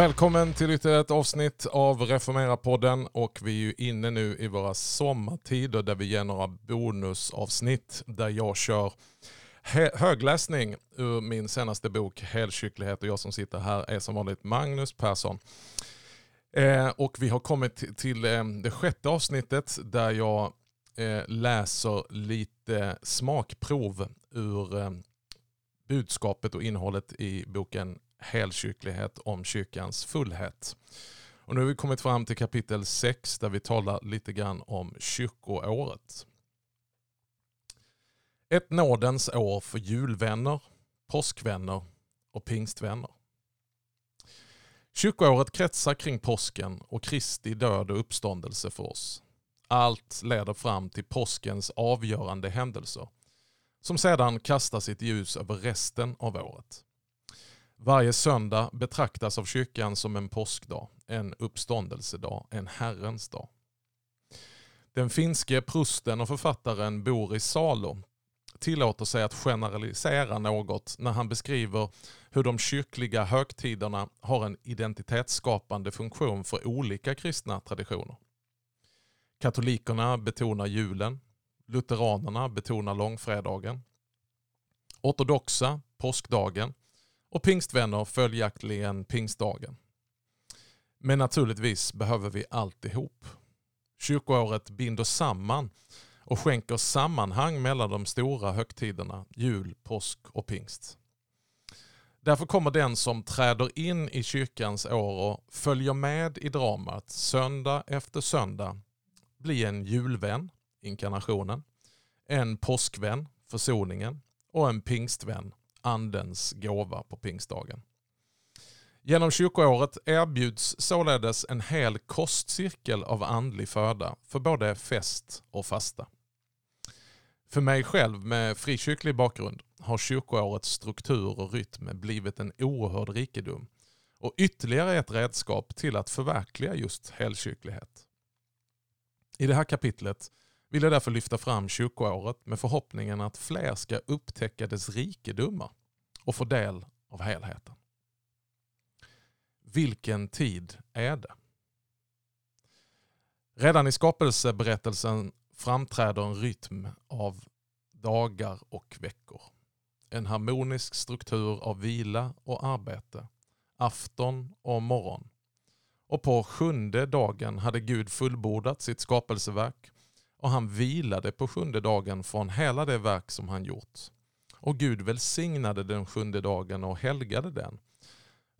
Välkommen till ytterligare ett avsnitt av Reformera-podden och vi är ju inne nu i våra sommartider där vi ger några bonusavsnitt där jag kör högläsning ur min senaste bok Helkycklighet och jag som sitter här är som vanligt Magnus Persson. Eh, och vi har kommit till eh, det sjätte avsnittet där jag eh, läser lite smakprov ur eh, budskapet och innehållet i boken helkyrklighet om kyrkans fullhet. Och nu har vi kommit fram till kapitel 6 där vi talar lite grann om kyrkoåret. Ett nådens år för julvänner, påskvänner och pingstvänner. Kyrkoåret kretsar kring påsken och Kristi död och uppståndelse för oss. Allt leder fram till påskens avgörande händelser som sedan kastar sitt ljus över resten av året. Varje söndag betraktas av kyrkan som en påskdag, en uppståndelsedag, en Herrens dag. Den finske prusten och författaren Boris Salo tillåter sig att generalisera något när han beskriver hur de kyrkliga högtiderna har en identitetsskapande funktion för olika kristna traditioner. Katolikerna betonar julen, lutheranerna betonar långfredagen, ortodoxa påskdagen och pingstvänner följaktligen pingstdagen. Men naturligtvis behöver vi alltihop. Kyrkoåret binder samman och skänker sammanhang mellan de stora högtiderna jul, påsk och pingst. Därför kommer den som träder in i kyrkans år och följer med i dramat söndag efter söndag bli en julvän, inkarnationen, en påskvän, försoningen och en pingstvän, andens gåva på pingstdagen. Genom kyrkoåret erbjuds således en hel kostcirkel av andlig föda för både fest och fasta. För mig själv med frikyrklig bakgrund har kyrkoårets struktur och rytm blivit en oerhörd rikedom och ytterligare ett redskap till att förverkliga just helkyrklighet. I det här kapitlet vill jag därför lyfta fram kyrkoåret med förhoppningen att fler ska upptäcka dess rikedomar och få del av helheten. Vilken tid är det? Redan i skapelseberättelsen framträder en rytm av dagar och veckor. En harmonisk struktur av vila och arbete, afton och morgon. Och på sjunde dagen hade Gud fullbordat sitt skapelseverk och han vilade på sjunde dagen från hela det verk som han gjort. Och Gud välsignade den sjunde dagen och helgade den.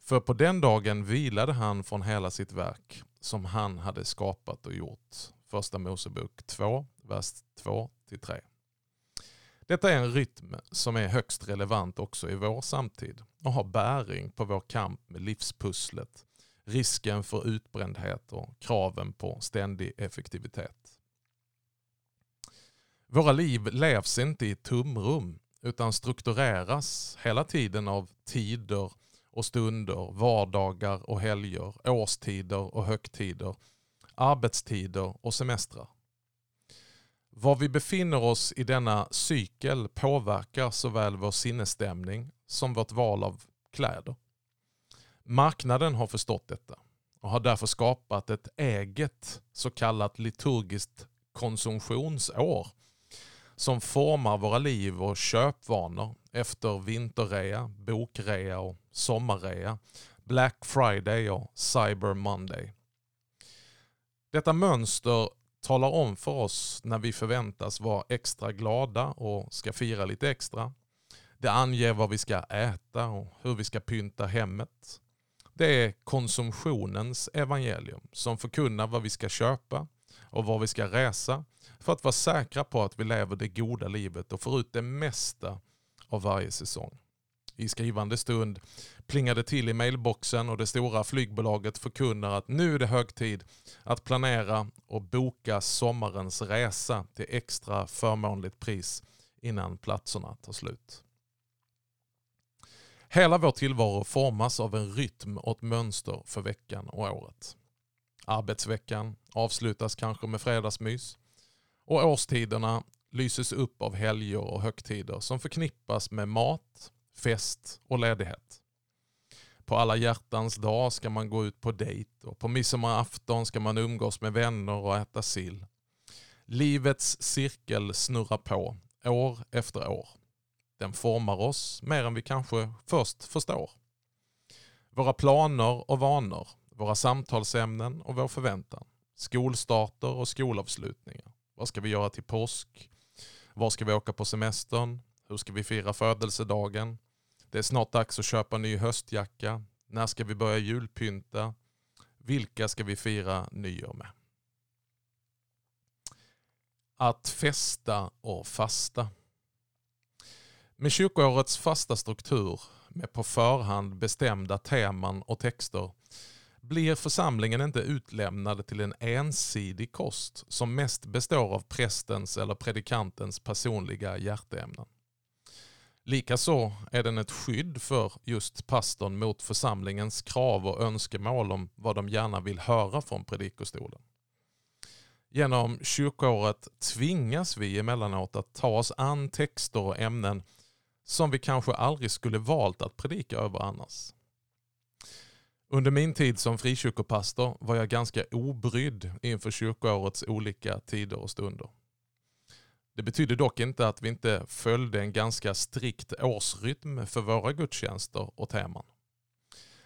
För på den dagen vilade han från hela sitt verk som han hade skapat och gjort. Första Mosebok 2, vers 2-3. Detta är en rytm som är högst relevant också i vår samtid och har bäring på vår kamp med livspusslet, risken för utbrändhet och kraven på ständig effektivitet. Våra liv levs inte i tumrum utan struktureras hela tiden av tider och stunder, vardagar och helger, årstider och högtider, arbetstider och semestrar. Var vi befinner oss i denna cykel påverkar såväl vår sinnesstämning som vårt val av kläder. Marknaden har förstått detta och har därför skapat ett eget så kallat liturgiskt konsumtionsår som formar våra liv och köpvanor efter vinterrea, bokrea och sommarrea, Black Friday och Cyber Monday. Detta mönster talar om för oss när vi förväntas vara extra glada och ska fira lite extra. Det anger vad vi ska äta och hur vi ska pynta hemmet. Det är konsumtionens evangelium som förkunnar vad vi ska köpa och var vi ska resa för att vara säkra på att vi lever det goda livet och får ut det mesta av varje säsong. I skrivande stund plingar det till i mailboxen och det stora flygbolaget förkunnar att nu är det hög tid att planera och boka sommarens resa till extra förmånligt pris innan platserna tar slut. Hela vår tillvaro formas av en rytm och ett mönster för veckan och året. Arbetsveckan avslutas kanske med fredagsmys och årstiderna lyses upp av helger och högtider som förknippas med mat, fest och ledighet. På alla hjärtans dag ska man gå ut på dejt och på midsommarafton ska man umgås med vänner och äta sill. Livets cirkel snurrar på, år efter år. Den formar oss mer än vi kanske först förstår. Våra planer och vanor, våra samtalsämnen och vår förväntan. Skolstarter och skolavslutningar. Vad ska vi göra till påsk? Var ska vi åka på semestern? Hur ska vi fira födelsedagen? Det är snart dags att köpa ny höstjacka. När ska vi börja julpynta? Vilka ska vi fira nyår med? Att festa och fasta. Med kyrkoårets fasta struktur med på förhand bestämda teman och texter blir församlingen inte utlämnad till en ensidig kost som mest består av prästens eller predikantens personliga hjärteämnen. Likaså är den ett skydd för just pastorn mot församlingens krav och önskemål om vad de gärna vill höra från predikostolen. Genom kyrkoåret tvingas vi emellanåt att ta oss an texter och ämnen som vi kanske aldrig skulle valt att predika över annars. Under min tid som frikyrkopastor var jag ganska obrydd inför kyrkoårets olika tider och stunder. Det betydde dock inte att vi inte följde en ganska strikt årsrytm för våra gudstjänster och teman.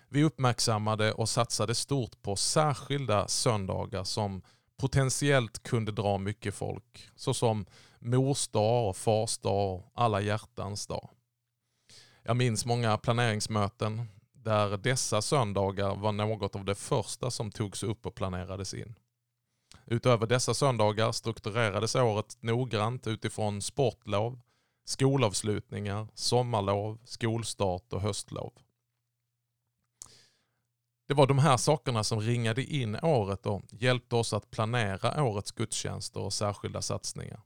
Vi uppmärksammade och satsade stort på särskilda söndagar som potentiellt kunde dra mycket folk, såsom mors dag och fars dag och alla hjärtans dag. Jag minns många planeringsmöten där dessa söndagar var något av det första som togs upp och planerades in. Utöver dessa söndagar strukturerades året noggrant utifrån sportlov, skolavslutningar, sommarlov, skolstart och höstlov. Det var de här sakerna som ringade in året och hjälpte oss att planera årets gudstjänster och särskilda satsningar.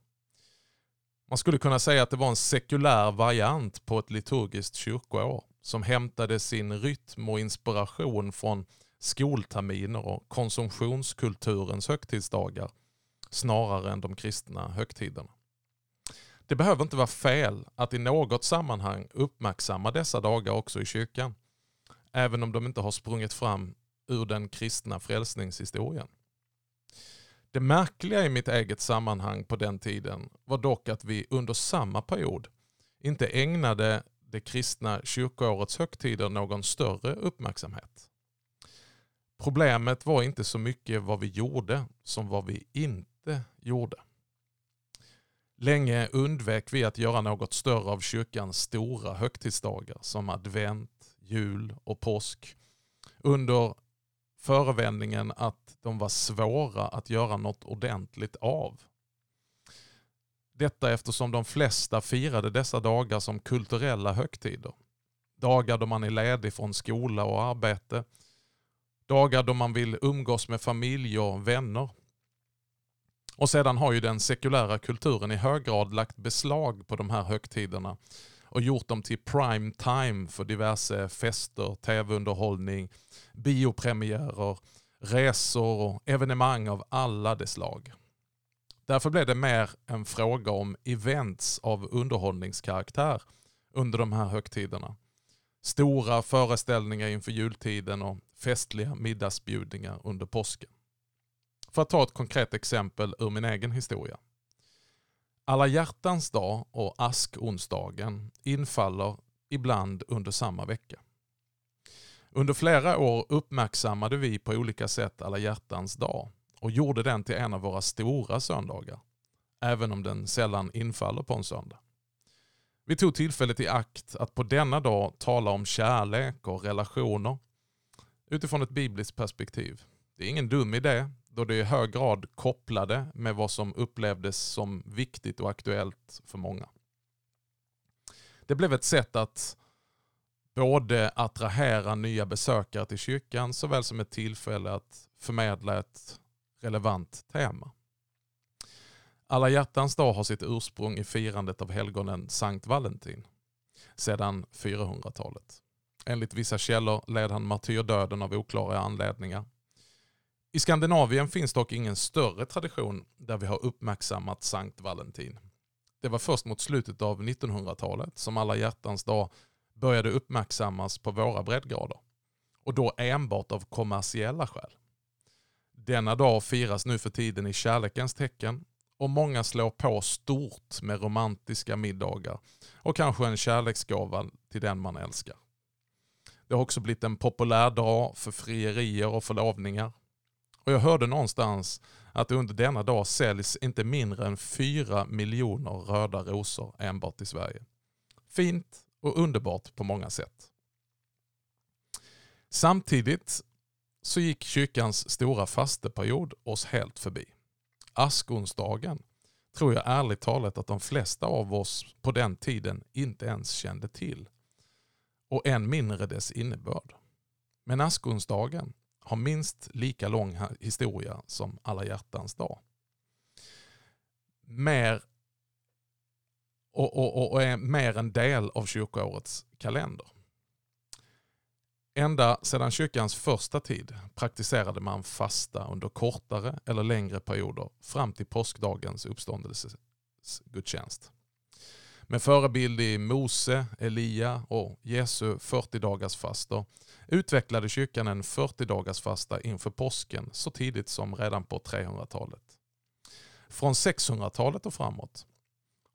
Man skulle kunna säga att det var en sekulär variant på ett liturgiskt kyrkoår som hämtade sin rytm och inspiration från skolterminer och konsumtionskulturens högtidsdagar snarare än de kristna högtiderna. Det behöver inte vara fel att i något sammanhang uppmärksamma dessa dagar också i kyrkan, även om de inte har sprungit fram ur den kristna frälsningshistorien. Det märkliga i mitt eget sammanhang på den tiden var dock att vi under samma period inte ägnade det kristna kyrkoårets högtider någon större uppmärksamhet. Problemet var inte så mycket vad vi gjorde som vad vi inte gjorde. Länge undvek vi att göra något större av kyrkans stora högtidsdagar som advent, jul och påsk under förevändningen att de var svåra att göra något ordentligt av. Detta eftersom de flesta firade dessa dagar som kulturella högtider. Dagar då man är ledig från skola och arbete. Dagar då man vill umgås med familj och vänner. Och sedan har ju den sekulära kulturen i hög grad lagt beslag på de här högtiderna och gjort dem till prime time för diverse fester, tv-underhållning, biopremiärer, resor och evenemang av alla de slag. Därför blev det mer en fråga om events av underhållningskaraktär under de här högtiderna. Stora föreställningar inför jultiden och festliga middagsbjudningar under påsken. För att ta ett konkret exempel ur min egen historia. Alla hjärtans dag och askonsdagen infaller ibland under samma vecka. Under flera år uppmärksammade vi på olika sätt alla hjärtans dag och gjorde den till en av våra stora söndagar, även om den sällan infaller på en söndag. Vi tog tillfället i akt att på denna dag tala om kärlek och relationer utifrån ett bibliskt perspektiv. Det är ingen dum idé då det är i hög grad kopplade med vad som upplevdes som viktigt och aktuellt för många. Det blev ett sätt att både attrahera nya besökare till kyrkan såväl som ett tillfälle att förmedla ett relevant tema. Alla hjärtans dag har sitt ursprung i firandet av helgonen Sankt Valentin sedan 400-talet. Enligt vissa källor led han martyrdöden av oklara anledningar. I Skandinavien finns dock ingen större tradition där vi har uppmärksammat Sankt Valentin. Det var först mot slutet av 1900-talet som alla hjärtans dag började uppmärksammas på våra breddgrader. och då enbart av kommersiella skäl. Denna dag firas nu för tiden i kärlekens tecken och många slår på stort med romantiska middagar och kanske en kärleksgåva till den man älskar. Det har också blivit en populär dag för frierier och förlovningar. Och jag hörde någonstans att under denna dag säljs inte mindre än fyra miljoner röda rosor enbart i Sverige. Fint och underbart på många sätt. Samtidigt så gick kyrkans stora fasteperiod oss helt förbi. Askonsdagen tror jag ärligt talat att de flesta av oss på den tiden inte ens kände till. Och än mindre dess innebörd. Men askonsdagen har minst lika lång historia som alla hjärtans dag. Mer och, och, och är mer en del av kyrkoårets kalender. Ända sedan kyrkans första tid praktiserade man fasta under kortare eller längre perioder fram till påskdagens uppståndelsegudstjänst. Med förebild i Mose, Elia och Jesu 40 dagars fastor utvecklade kyrkan en 40 dagars fasta inför påsken så tidigt som redan på 300-talet. Från 600-talet och framåt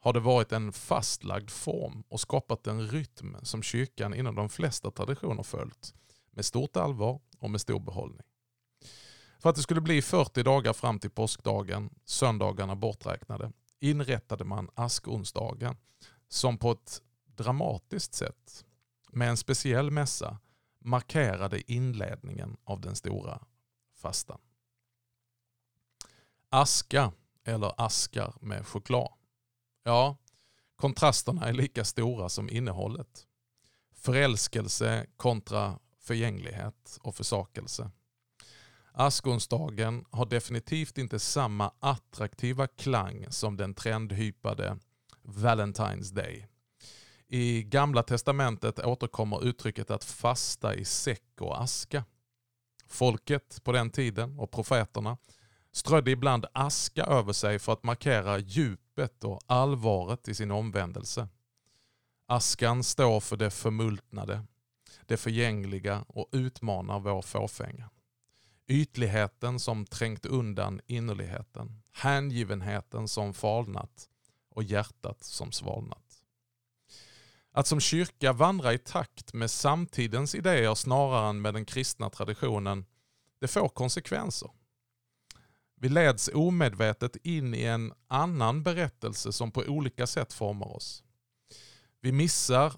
har det varit en fastlagd form och skapat en rytm som kyrkan inom de flesta traditioner följt med stort allvar och med stor behållning. För att det skulle bli 40 dagar fram till påskdagen, söndagarna borträknade, inrättade man askonsdagen som på ett dramatiskt sätt med en speciell mässa markerade inledningen av den stora fastan. Aska eller askar med choklad. Ja, kontrasterna är lika stora som innehållet. Förälskelse kontra förgänglighet och försakelse. Askonsdagen har definitivt inte samma attraktiva klang som den trendhypade Valentine's Day. I Gamla Testamentet återkommer uttrycket att fasta i säck och aska. Folket på den tiden och profeterna strödde ibland aska över sig för att markera djup djupet och allvaret i sin omvändelse. Askan står för det förmultnade, det förgängliga och utmanar vår fåfänga. Ytligheten som trängt undan innerligheten, hängivenheten som falnat och hjärtat som svalnat. Att som kyrka vandra i takt med samtidens idéer snarare än med den kristna traditionen, det får konsekvenser. Vi leds omedvetet in i en annan berättelse som på olika sätt formar oss. Vi missar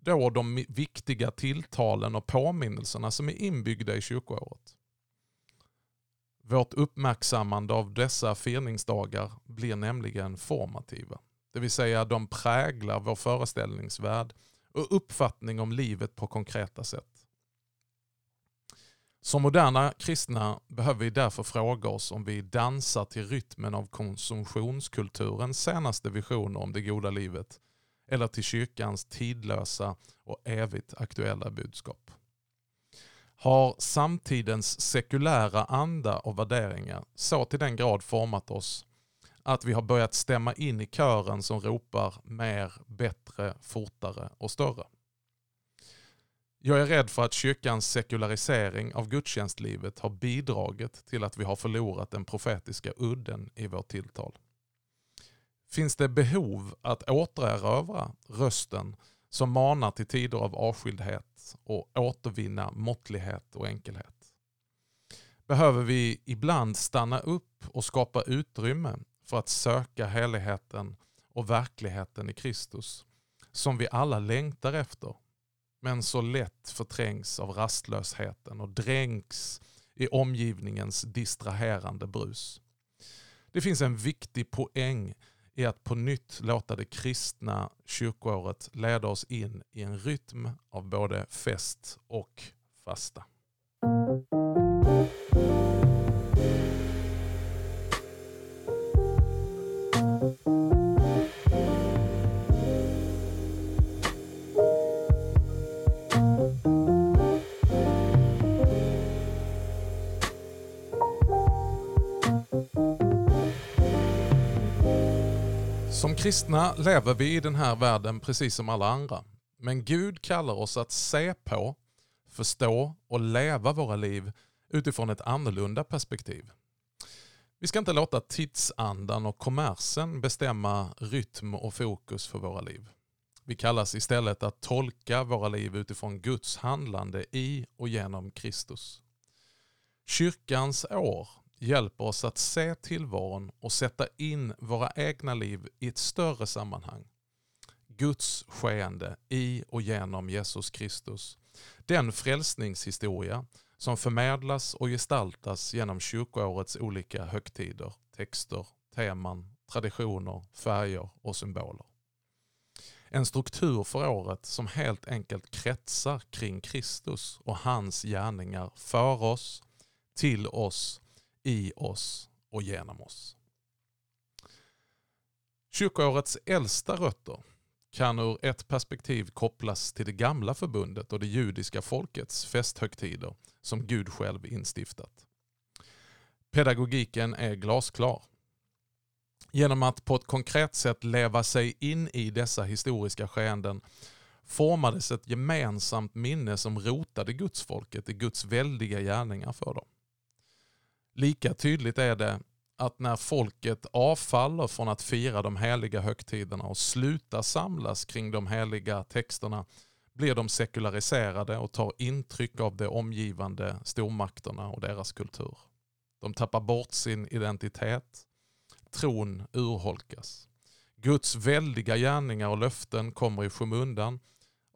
då de viktiga tilltalen och påminnelserna som är inbyggda i kyrkoåret. Vårt uppmärksammande av dessa firningsdagar blir nämligen formativa. Det vill säga de präglar vår föreställningsvärld och uppfattning om livet på konkreta sätt. Som moderna kristna behöver vi därför fråga oss om vi dansar till rytmen av konsumtionskulturens senaste visioner om det goda livet eller till kyrkans tidlösa och evigt aktuella budskap. Har samtidens sekulära anda och värderingar så till den grad format oss att vi har börjat stämma in i kören som ropar mer, bättre, fortare och större. Jag är rädd för att kyrkans sekularisering av gudstjänstlivet har bidragit till att vi har förlorat den profetiska udden i vårt tilltal. Finns det behov att återerövra rösten som manar till tider av avskildhet och återvinna måttlighet och enkelhet? Behöver vi ibland stanna upp och skapa utrymme för att söka heligheten och verkligheten i Kristus som vi alla längtar efter men så lätt förträngs av rastlösheten och dränks i omgivningens distraherande brus. Det finns en viktig poäng i att på nytt låta det kristna kyrkoåret leda oss in i en rytm av både fest och fasta. Kristna lever vi i den här världen precis som alla andra. Men Gud kallar oss att se på, förstå och leva våra liv utifrån ett annorlunda perspektiv. Vi ska inte låta tidsandan och kommersen bestämma rytm och fokus för våra liv. Vi kallas istället att tolka våra liv utifrån Guds handlande i och genom Kristus. Kyrkans år hjälper oss att se tillvaron och sätta in våra egna liv i ett större sammanhang. Guds skeende i och genom Jesus Kristus. Den frälsningshistoria som förmedlas och gestaltas genom kyrkoårets olika högtider, texter, teman, traditioner, färger och symboler. En struktur för året som helt enkelt kretsar kring Kristus och hans gärningar för oss, till oss, i oss och genom oss. Kyrkoårets äldsta rötter kan ur ett perspektiv kopplas till det gamla förbundet och det judiska folkets festhögtider som Gud själv instiftat. Pedagogiken är glasklar. Genom att på ett konkret sätt leva sig in i dessa historiska skeenden formades ett gemensamt minne som rotade gudsfolket i Guds väldiga gärningar för dem. Lika tydligt är det att när folket avfaller från att fira de heliga högtiderna och slutar samlas kring de heliga texterna blir de sekulariserade och tar intryck av de omgivande stormakterna och deras kultur. De tappar bort sin identitet. Tron urholkas. Guds väldiga gärningar och löften kommer i skymundan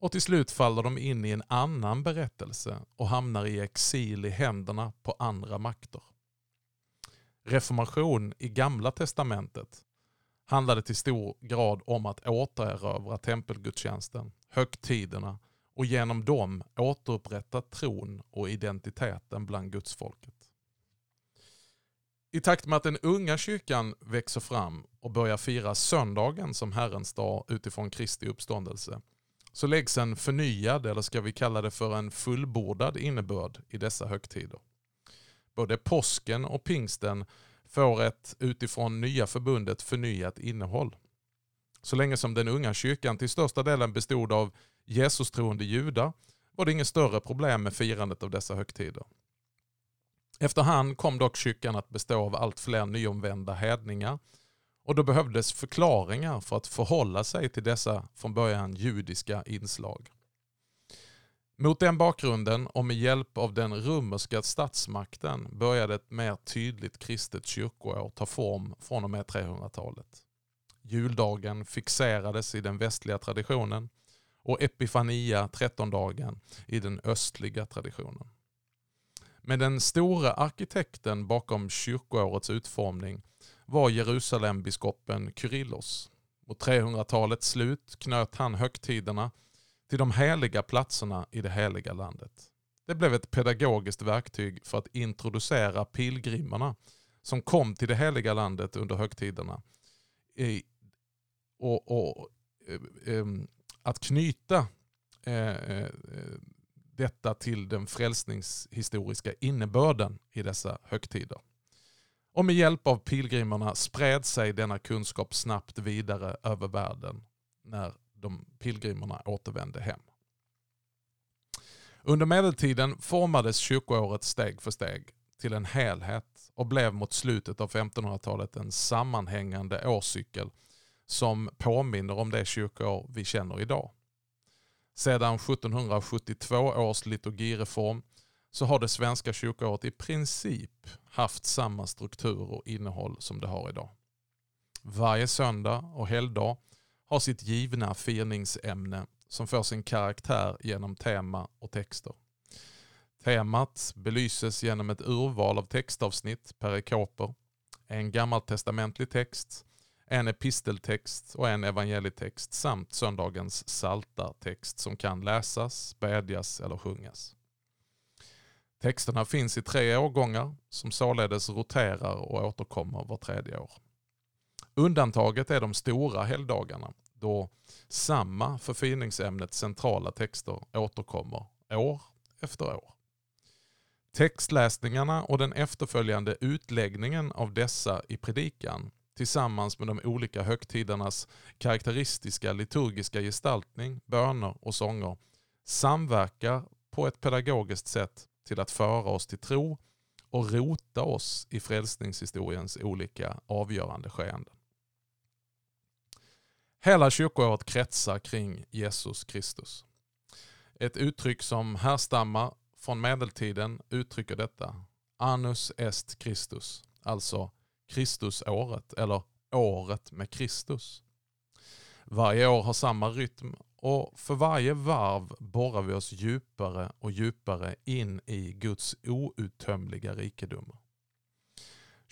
och till slut faller de in i en annan berättelse och hamnar i exil i händerna på andra makter. Reformation i gamla testamentet handlade till stor grad om att återerövra tempelgudstjänsten, högtiderna och genom dem återupprätta tron och identiteten bland gudsfolket. I takt med att den unga kyrkan växer fram och börjar fira söndagen som Herrens dag utifrån Kristi uppståndelse så läggs en förnyad, eller ska vi kalla det för en fullbordad innebörd i dessa högtider. Både påsken och pingsten får ett utifrån nya förbundet förnyat innehåll. Så länge som den unga kyrkan till största delen bestod av Jesus-troende judar var det inget större problem med firandet av dessa högtider. Efterhand kom dock kyrkan att bestå av allt fler nyomvända hedningar och då behövdes förklaringar för att förhålla sig till dessa från början judiska inslag. Mot den bakgrunden och med hjälp av den romerska statsmakten började ett mer tydligt kristet kyrkoår ta form från och med 300-talet. Juldagen fixerades i den västliga traditionen och Epifania, trettondagen, i den östliga traditionen. Men den stora arkitekten bakom kyrkoårets utformning var Jerusalembiskopen Kyrillos. Mot 300-talets slut knöt han högtiderna till de heliga platserna i det heliga landet. Det blev ett pedagogiskt verktyg för att introducera pilgrimerna som kom till det heliga landet under högtiderna. och, och eh, eh, Att knyta eh, detta till den frälsningshistoriska innebörden i dessa högtider. Och med hjälp av pilgrimerna spred sig denna kunskap snabbt vidare över världen när de pilgrimerna återvände hem. Under medeltiden formades kyrkoåret steg för steg till en helhet och blev mot slutet av 1500-talet en sammanhängande årscykel som påminner om det kyrkoår vi känner idag. Sedan 1772 års liturgireform så har det svenska kyrkoåret i princip haft samma struktur och innehåll som det har idag. Varje söndag och helgdag har sitt givna firningsämne som får sin karaktär genom tema och texter. Temat belyses genom ett urval av textavsnitt, perikoper, en gammaltestamentlig text, en episteltext och en evangelietext samt söndagens saltartext som kan läsas, bedjas eller sjungas. Texterna finns i tre årgångar som således roterar och återkommer var tredje år. Undantaget är de stora helgdagarna då samma förfiningsämnets centrala texter återkommer år efter år. Textläsningarna och den efterföljande utläggningen av dessa i predikan tillsammans med de olika högtidernas karaktäristiska liturgiska gestaltning, böner och sånger samverkar på ett pedagogiskt sätt till att föra oss till tro och rota oss i frälsningshistoriens olika avgörande skeenden. Hela kyrkoåret kretsar kring Jesus Kristus. Ett uttryck som härstammar från medeltiden uttrycker detta. Annus est Christus, alltså Kristusåret eller året med Kristus. Varje år har samma rytm och för varje varv borrar vi oss djupare och djupare in i Guds outtömliga rikedomar.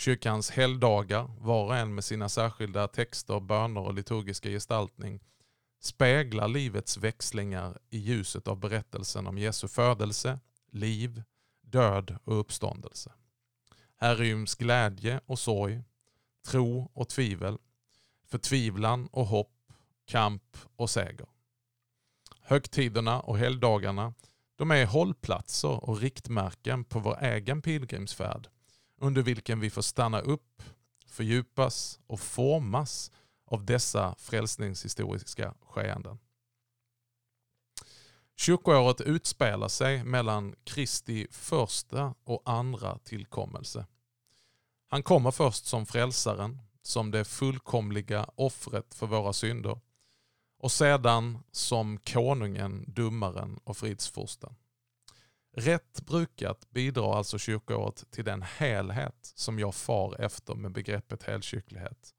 Kyrkans helgdagar, var och en med sina särskilda texter, böner och liturgiska gestaltning, speglar livets växlingar i ljuset av berättelsen om Jesu födelse, liv, död och uppståndelse. Här ryms glädje och sorg, tro och tvivel, förtvivlan och hopp, kamp och seger. Högtiderna och helgdagarna de är hållplatser och riktmärken på vår egen pilgrimsfärd under vilken vi får stanna upp, fördjupas och formas av dessa frälsningshistoriska skeenden. Kyrkoåret utspelar sig mellan Kristi första och andra tillkommelse. Han kommer först som frälsaren, som det fullkomliga offret för våra synder och sedan som konungen, domaren och fridsfursten. Rätt brukat bidrar alltså kyrkoåret till den helhet som jag far efter med begreppet helkyrklighet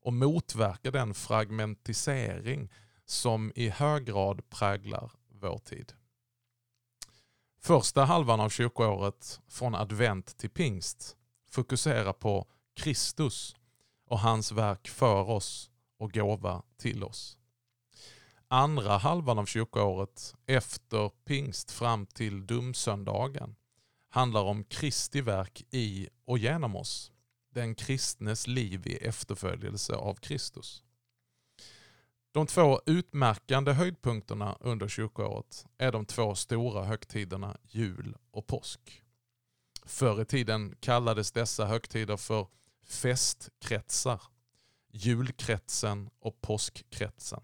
och motverkar den fragmentisering som i hög grad präglar vår tid. Första halvan av kyrkoåret, från advent till pingst, fokuserar på Kristus och hans verk för oss och gåva till oss andra halvan av kyrkoåret efter pingst fram till domsöndagen, handlar om Kristi verk i och genom oss. Den kristnes liv i efterföljelse av Kristus. De två utmärkande höjdpunkterna under kyrkoåret är de två stora högtiderna jul och påsk. Förr i tiden kallades dessa högtider för festkretsar, julkretsen och påskkretsen.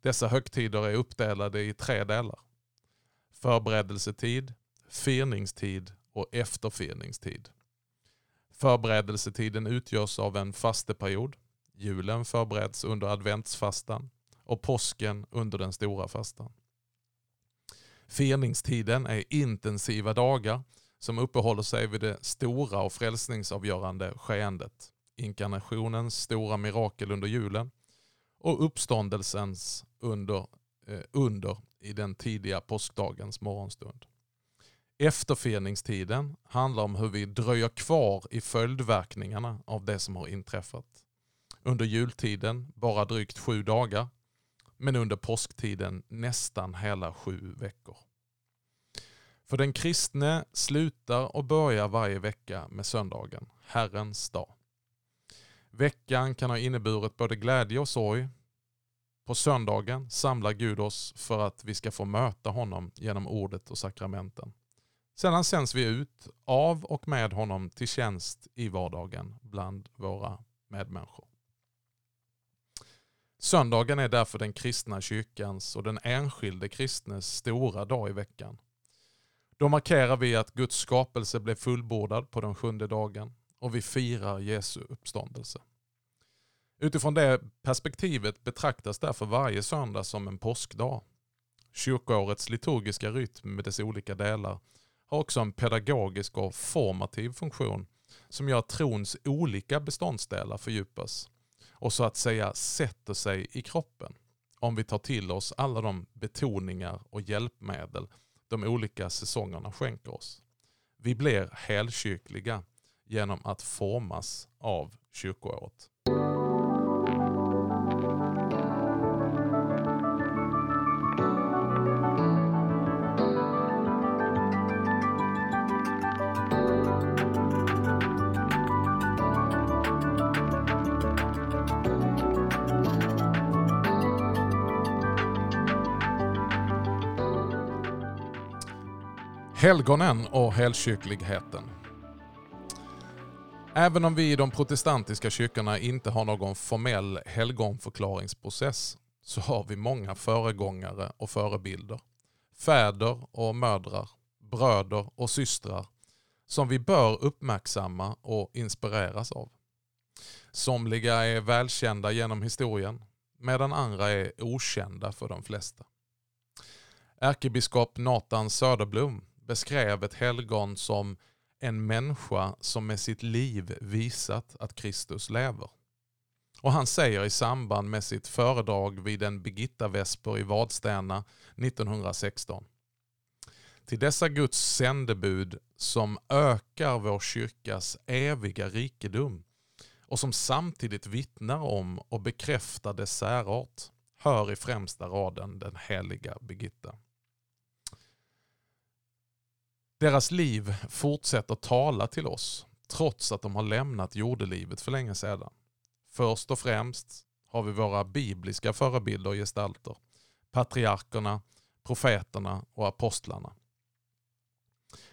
Dessa högtider är uppdelade i tre delar. Förberedelsetid, firningstid och efterfirningstid. Förberedelsetiden utgörs av en fasteperiod. Julen förbereds under adventsfastan och påsken under den stora fastan. Firningstiden är intensiva dagar som uppehåller sig vid det stora och frälsningsavgörande skeendet. Inkarnationens stora mirakel under julen och uppståndelsens under, eh, under i den tidiga påskdagens morgonstund. Efterfirningstiden handlar om hur vi dröjer kvar i följdverkningarna av det som har inträffat. Under jultiden bara drygt sju dagar, men under påsktiden nästan hela sju veckor. För den kristne slutar och börjar varje vecka med söndagen, Herrens dag. Veckan kan ha inneburit både glädje och sorg, på söndagen samlar Gud oss för att vi ska få möta honom genom ordet och sakramenten. Sedan sänds vi ut av och med honom till tjänst i vardagen bland våra medmänniskor. Söndagen är därför den kristna kyrkans och den enskilde kristnes stora dag i veckan. Då markerar vi att Guds skapelse blev fullbordad på den sjunde dagen och vi firar Jesu uppståndelse. Utifrån det perspektivet betraktas därför varje söndag som en påskdag. Kyrkoårets liturgiska rytm med dess olika delar har också en pedagogisk och formativ funktion som gör att trons olika beståndsdelar fördjupas och så att säga sätter sig i kroppen om vi tar till oss alla de betoningar och hjälpmedel de olika säsongerna skänker oss. Vi blir helkyrkliga genom att formas av kyrkoåret. Helgonen och helkyrkligheten. Även om vi i de protestantiska kyrkorna inte har någon formell helgonförklaringsprocess så har vi många föregångare och förebilder. fäder och mödrar, bröder och systrar som vi bör uppmärksamma och inspireras av. Somliga är välkända genom historien medan andra är okända för de flesta. Ärkebiskop Nathan Söderblom beskrev ett helgon som en människa som med sitt liv visat att Kristus lever. Och han säger i samband med sitt föredrag vid en Birgitta-vesper i Vadstena 1916. Till dessa Guds sändebud som ökar vår kyrkas eviga rikedom och som samtidigt vittnar om och bekräftar dess särart hör i främsta raden den heliga Birgitta. Deras liv fortsätter tala till oss trots att de har lämnat jordelivet för länge sedan. Först och främst har vi våra bibliska förebilder och gestalter. Patriarkerna, profeterna och apostlarna.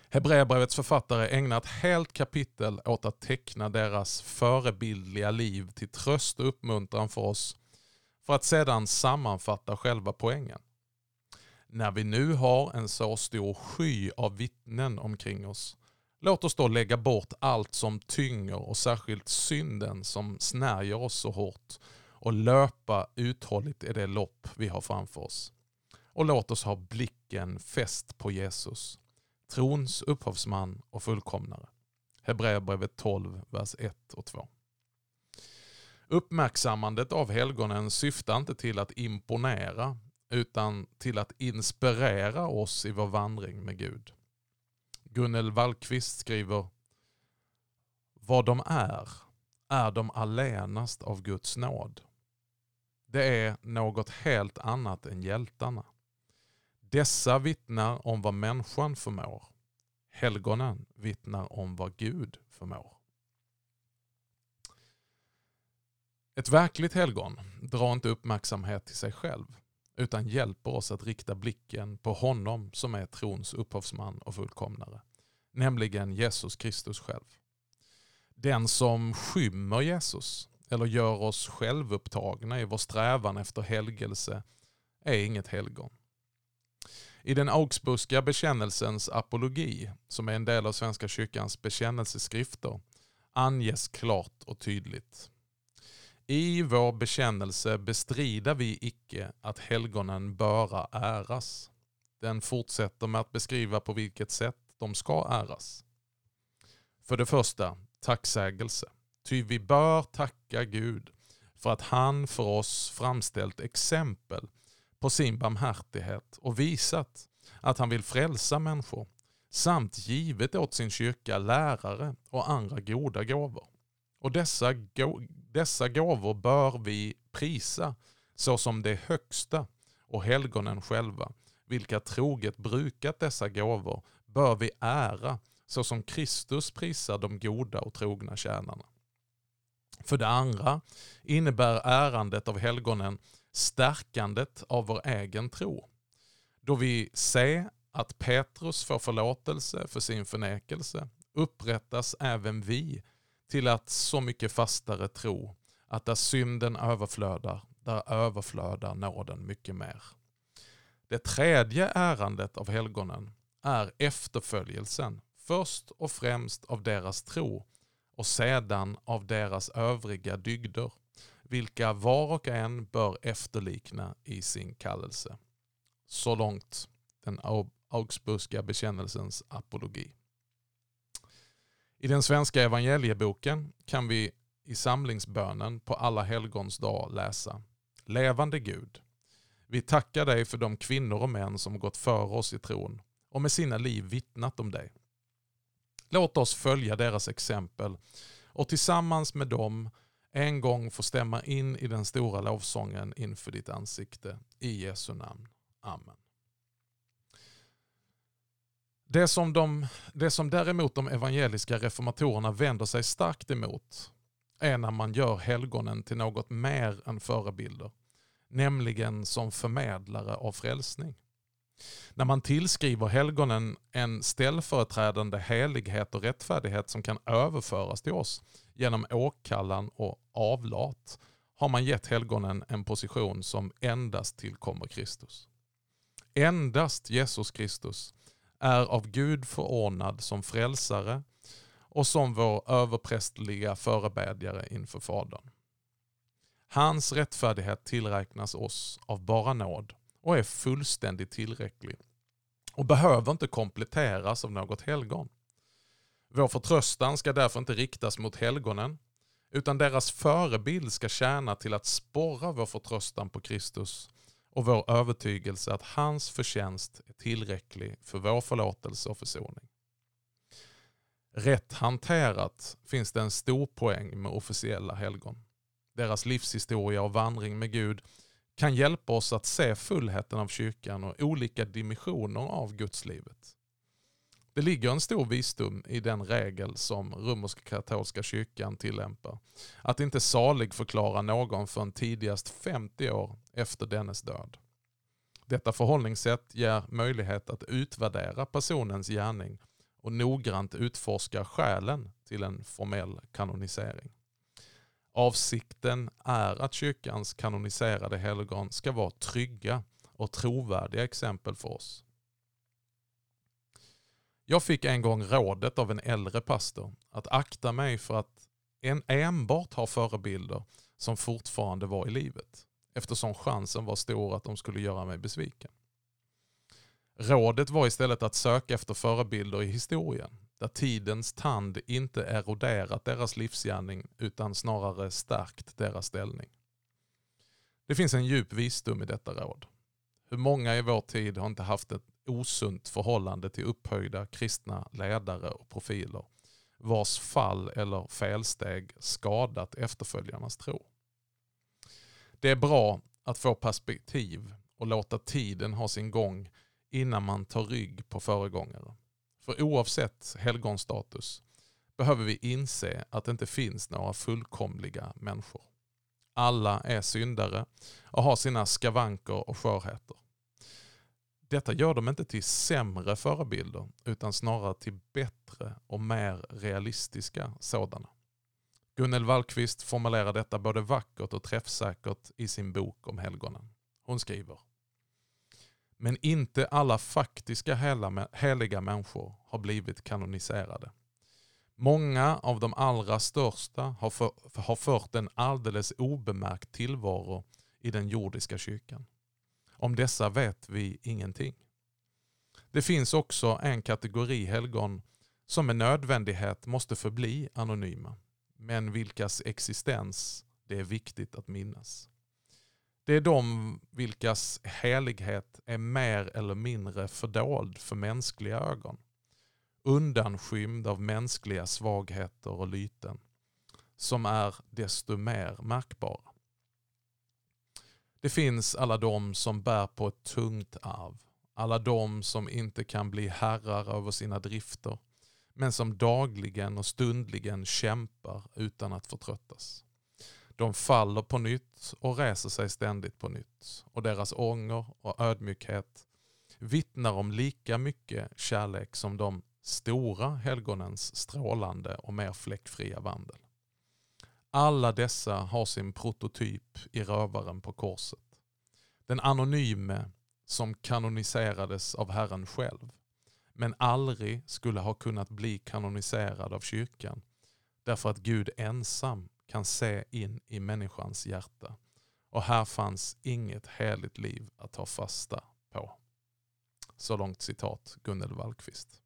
Hebreerbrevets författare ägnar ett helt kapitel åt att teckna deras förebildliga liv till tröst och uppmuntran för oss för att sedan sammanfatta själva poängen. När vi nu har en så stor sky av vittnen omkring oss, låt oss då lägga bort allt som tynger och särskilt synden som snärjer oss så hårt och löpa uthålligt i det lopp vi har framför oss. Och låt oss ha blicken fäst på Jesus, trons upphovsman och fullkomnare. Hebreerbrevet 12, vers 1 och 2. Uppmärksammandet av helgonen syftar inte till att imponera utan till att inspirera oss i vår vandring med Gud. Gunnel Wallqvist skriver Vad de är, är de allenast av Guds nåd. Det är något helt annat än hjältarna. Dessa vittnar om vad människan förmår. Helgonen vittnar om vad Gud förmår. Ett verkligt helgon drar inte uppmärksamhet till sig själv utan hjälper oss att rikta blicken på honom som är trons upphovsman och fullkomnare, nämligen Jesus Kristus själv. Den som skymmer Jesus eller gör oss självupptagna i vår strävan efter helgelse är inget helgon. I den Augsburgska bekännelsens apologi, som är en del av Svenska kyrkans bekännelseskrifter, anges klart och tydligt i vår bekännelse bestrider vi icke att helgonen böra äras. Den fortsätter med att beskriva på vilket sätt de ska äras. För det första, tacksägelse. Ty vi bör tacka Gud för att han för oss framställt exempel på sin barmhärtighet och visat att han vill frälsa människor samt givet åt sin kyrka lärare och andra goda gåvor. Och dessa, dessa gåvor bör vi prisa såsom det högsta och helgonen själva, vilka troget brukat dessa gåvor, bör vi ära såsom Kristus prisar de goda och trogna tjänarna. För det andra innebär ärandet av helgonen stärkandet av vår egen tro. Då vi ser att Petrus får förlåtelse för sin förnekelse upprättas även vi till att så mycket fastare tro att där synden överflödar, där överflödar nåden mycket mer. Det tredje ärandet av helgonen är efterföljelsen, först och främst av deras tro och sedan av deras övriga dygder, vilka var och en bör efterlikna i sin kallelse. Så långt den Augsburgska bekännelsens apologi. I den svenska evangelieboken kan vi i samlingsbönen på alla helgons dag läsa Levande Gud, vi tackar dig för de kvinnor och män som gått före oss i tron och med sina liv vittnat om dig. Låt oss följa deras exempel och tillsammans med dem en gång få stämma in i den stora lovsången inför ditt ansikte. I Jesu namn. Amen. Det som, de, det som däremot de evangeliska reformatorerna vänder sig starkt emot är när man gör helgonen till något mer än förebilder, nämligen som förmedlare av frälsning. När man tillskriver helgonen en ställföreträdande helighet och rättfärdighet som kan överföras till oss genom åkallan och avlat har man gett helgonen en position som endast tillkommer Kristus. Endast Jesus Kristus är av Gud förordnad som frälsare och som vår överprästliga förebedjare inför Fadern. Hans rättfärdighet tillräknas oss av bara nåd och är fullständigt tillräcklig och behöver inte kompletteras av något helgon. Vår förtröstan ska därför inte riktas mot helgonen utan deras förebild ska tjäna till att sporra vår förtröstan på Kristus och vår övertygelse att hans förtjänst är tillräcklig för vår förlåtelse och försoning. Rätt hanterat finns det en stor poäng med officiella helgon. Deras livshistoria och vandring med Gud kan hjälpa oss att se fullheten av kyrkan och olika dimensioner av gudslivet. Det ligger en stor visdom i den regel som romerska katolska kyrkan tillämpar. Att inte salig förklara någon förrän tidigast 50 år efter dennes död. Detta förhållningssätt ger möjlighet att utvärdera personens gärning och noggrant utforska skälen till en formell kanonisering. Avsikten är att kyrkans kanoniserade helgon ska vara trygga och trovärdiga exempel för oss. Jag fick en gång rådet av en äldre pastor att akta mig för att en enbart ha förebilder som fortfarande var i livet eftersom chansen var stor att de skulle göra mig besviken. Rådet var istället att söka efter förebilder i historien där tidens tand inte eroderat deras livsgärning utan snarare stärkt deras ställning. Det finns en djup visdom i detta råd. Hur många i vår tid har inte haft ett osunt förhållande till upphöjda kristna ledare och profiler vars fall eller felsteg skadat efterföljarnas tro. Det är bra att få perspektiv och låta tiden ha sin gång innan man tar rygg på föregångare. För oavsett helgonstatus behöver vi inse att det inte finns några fullkomliga människor. Alla är syndare och har sina skavanker och skörheter. Detta gör dem inte till sämre förebilder utan snarare till bättre och mer realistiska sådana. Gunnel Wallqvist formulerar detta både vackert och träffsäkert i sin bok om helgonen. Hon skriver Men inte alla faktiska heliga människor har blivit kanoniserade. Många av de allra största har, för, har fört en alldeles obemärkt tillvaro i den jordiska kyrkan. Om dessa vet vi ingenting. Det finns också en kategori helgon som med nödvändighet måste förbli anonyma, men vilkas existens det är viktigt att minnas. Det är de vilkas helighet är mer eller mindre fördold för mänskliga ögon, undanskymd av mänskliga svagheter och lyten, som är desto mer märkbara. Det finns alla de som bär på ett tungt arv. Alla de som inte kan bli herrar över sina drifter men som dagligen och stundligen kämpar utan att förtröttas. De faller på nytt och reser sig ständigt på nytt och deras ånger och ödmjukhet vittnar om lika mycket kärlek som de stora helgonens strålande och mer fläckfria vandel. Alla dessa har sin prototyp i rövaren på korset. Den anonyme som kanoniserades av Herren själv men aldrig skulle ha kunnat bli kanoniserad av kyrkan därför att Gud ensam kan se in i människans hjärta och här fanns inget heligt liv att ta fasta på. Så långt citat Gunnel Wallqvist.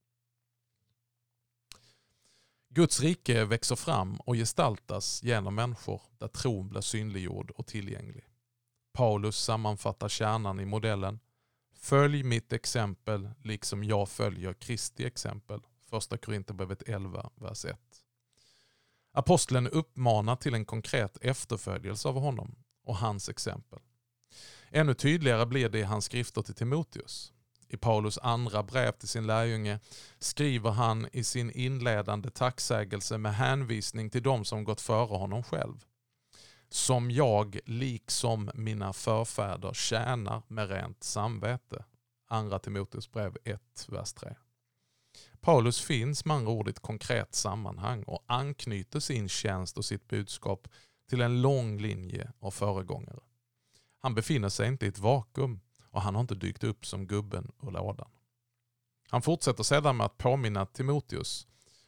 Guds rike växer fram och gestaltas genom människor där tron blir synliggjord och tillgänglig. Paulus sammanfattar kärnan i modellen Följ mitt exempel liksom jag följer Kristi exempel. Första Korinthierbrevet 11, vers 1. Aposteln uppmanar till en konkret efterföljelse av honom och hans exempel. Ännu tydligare blir det i hans skrifter till Timoteus. I Paulus andra brev till sin lärjunge skriver han i sin inledande tacksägelse med hänvisning till de som gått före honom själv. Som jag, liksom mina förfäder, tjänar med rent samvete. Andra Timoteus brev 1, vers 3. Paulus finns med andra ord i ett konkret sammanhang och anknyter sin tjänst och sitt budskap till en lång linje av föregångare. Han befinner sig inte i ett vakuum och han har inte dykt upp som gubben ur lådan. Han fortsätter sedan med att påminna Timoteus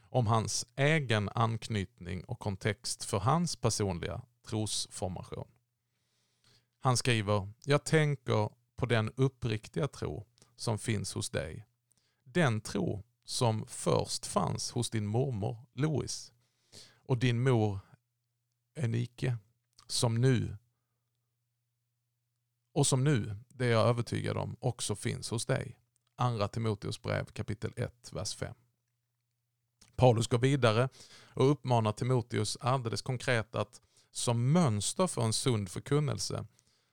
om hans egen anknytning och kontext för hans personliga trosformation. Han skriver, jag tänker på den uppriktiga tro som finns hos dig. Den tro som först fanns hos din mormor Louis och din mor Enike som nu och som nu, det är jag övertygad om, också finns hos dig. Andra Timoteus brev kapitel 1, vers 5. Paulus går vidare och uppmanar Timoteus alldeles konkret att som mönster för en sund förkunnelse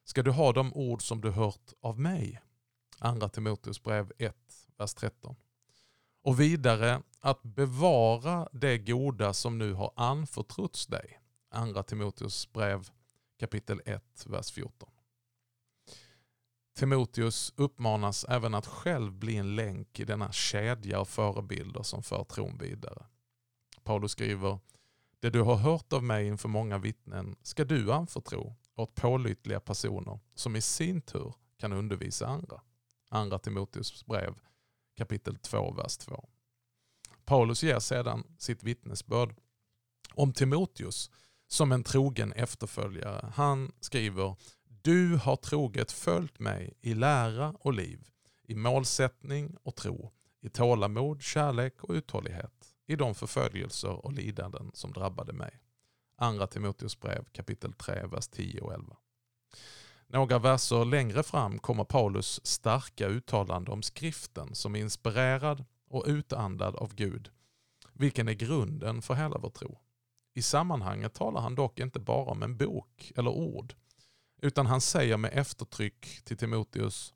ska du ha de ord som du hört av mig. Andra Timoteus brev 1, vers 13. Och vidare att bevara det goda som nu har anförtrotts dig. Andra Timoteus brev kapitel 1, vers 14. Timoteus uppmanas även att själv bli en länk i denna kedja av förebilder som för tron vidare. Paulus skriver, det du har hört av mig inför många vittnen ska du anförtro åt pålitliga personer som i sin tur kan undervisa andra. Andra Timoteus brev kapitel 2, vers 2. Paulus ger sedan sitt vittnesbörd om Timoteus som en trogen efterföljare. Han skriver du har troget följt mig i lära och liv, i målsättning och tro, i tålamod, kärlek och uthållighet, i de förföljelser och lidanden som drabbade mig. Andra Timoteus brev kapitel 3, vers 10 och 11. Några verser längre fram kommer Paulus starka uttalande om skriften som är inspirerad och utandad av Gud, vilken är grunden för hela vår tro. I sammanhanget talar han dock inte bara om en bok eller ord, utan han säger med eftertryck till Timoteus,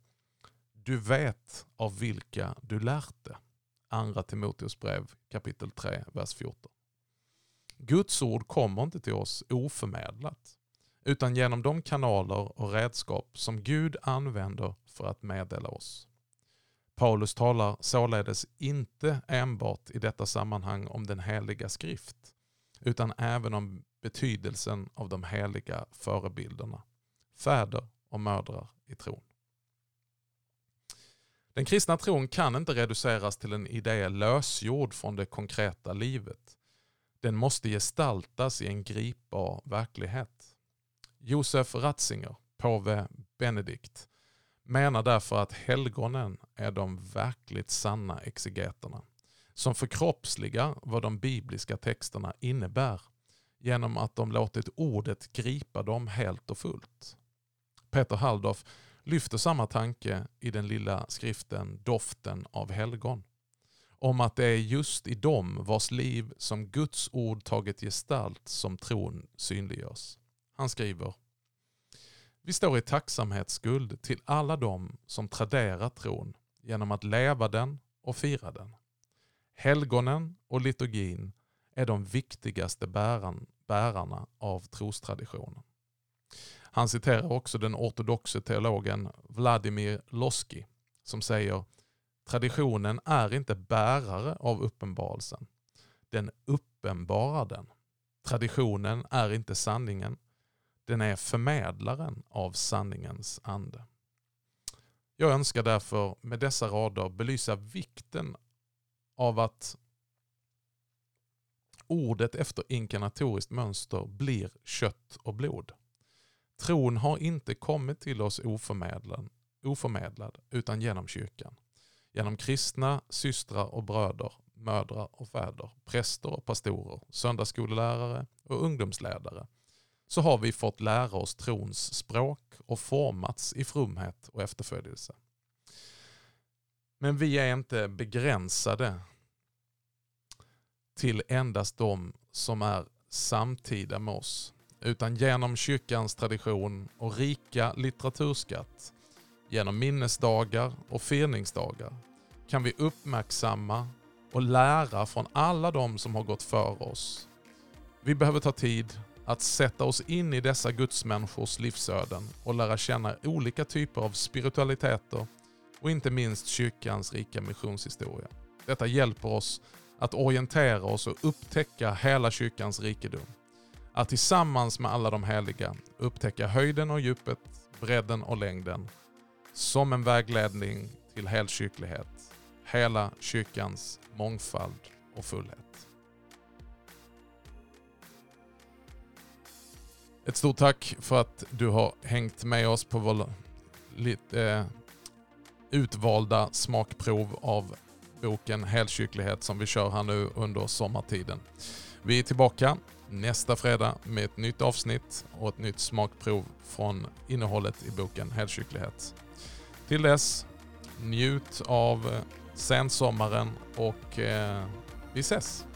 du vet av vilka du lärt det. Andra Timoteus brev kapitel 3, vers 14. Guds ord kommer inte till oss oförmedlat, utan genom de kanaler och redskap som Gud använder för att meddela oss. Paulus talar således inte enbart i detta sammanhang om den heliga skrift, utan även om betydelsen av de heliga förebilderna fäder och mödrar i tron. Den kristna tron kan inte reduceras till en idé lösgjord från det konkreta livet. Den måste gestaltas i en gripbar verklighet. Josef Ratzinger, påve Benedikt, menar därför att helgonen är de verkligt sanna exegeterna som förkroppsligar vad de bibliska texterna innebär genom att de låtit ordet gripa dem helt och fullt. Peter Halldorf lyfter samma tanke i den lilla skriften Doften av helgon. Om att det är just i dem vars liv som Guds ord tagit gestalt som tron synliggörs. Han skriver Vi står i tacksamhetsskuld till alla dem som traderat tron genom att leva den och fira den. Helgonen och liturgin är de viktigaste bärarna av trostraditionen. Han citerar också den ortodoxe teologen Vladimir Losky som säger traditionen är inte bärare av uppenbarelsen. Den uppenbarar den. Traditionen är inte sanningen. Den är förmedlaren av sanningens ande. Jag önskar därför med dessa rader belysa vikten av att ordet efter inkarnatoriskt mönster blir kött och blod. Tron har inte kommit till oss oförmedlad, oförmedlad utan genom kyrkan. Genom kristna systrar och bröder, mödrar och fäder, präster och pastorer, söndagsskolelärare och ungdomsledare så har vi fått lära oss trons språk och formats i fromhet och efterföljelse. Men vi är inte begränsade till endast de som är samtida med oss utan genom kyrkans tradition och rika litteraturskatt, genom minnesdagar och firningsdagar, kan vi uppmärksamma och lära från alla de som har gått före oss. Vi behöver ta tid att sätta oss in i dessa gudsmänniskors livsöden och lära känna olika typer av spiritualiteter och inte minst kyrkans rika missionshistoria. Detta hjälper oss att orientera oss och upptäcka hela kyrkans rikedom att tillsammans med alla de heliga upptäcka höjden och djupet, bredden och längden som en vägledning till helkyrklighet, hela kyrkans mångfald och fullhet. Ett stort tack för att du har hängt med oss på vår lite eh, utvalda smakprov av boken Helkyrklighet som vi kör här nu under sommartiden. Vi är tillbaka nästa fredag med ett nytt avsnitt och ett nytt smakprov från innehållet i boken Helkyrklighet. Till dess, njut av eh, sensommaren och eh, vi ses!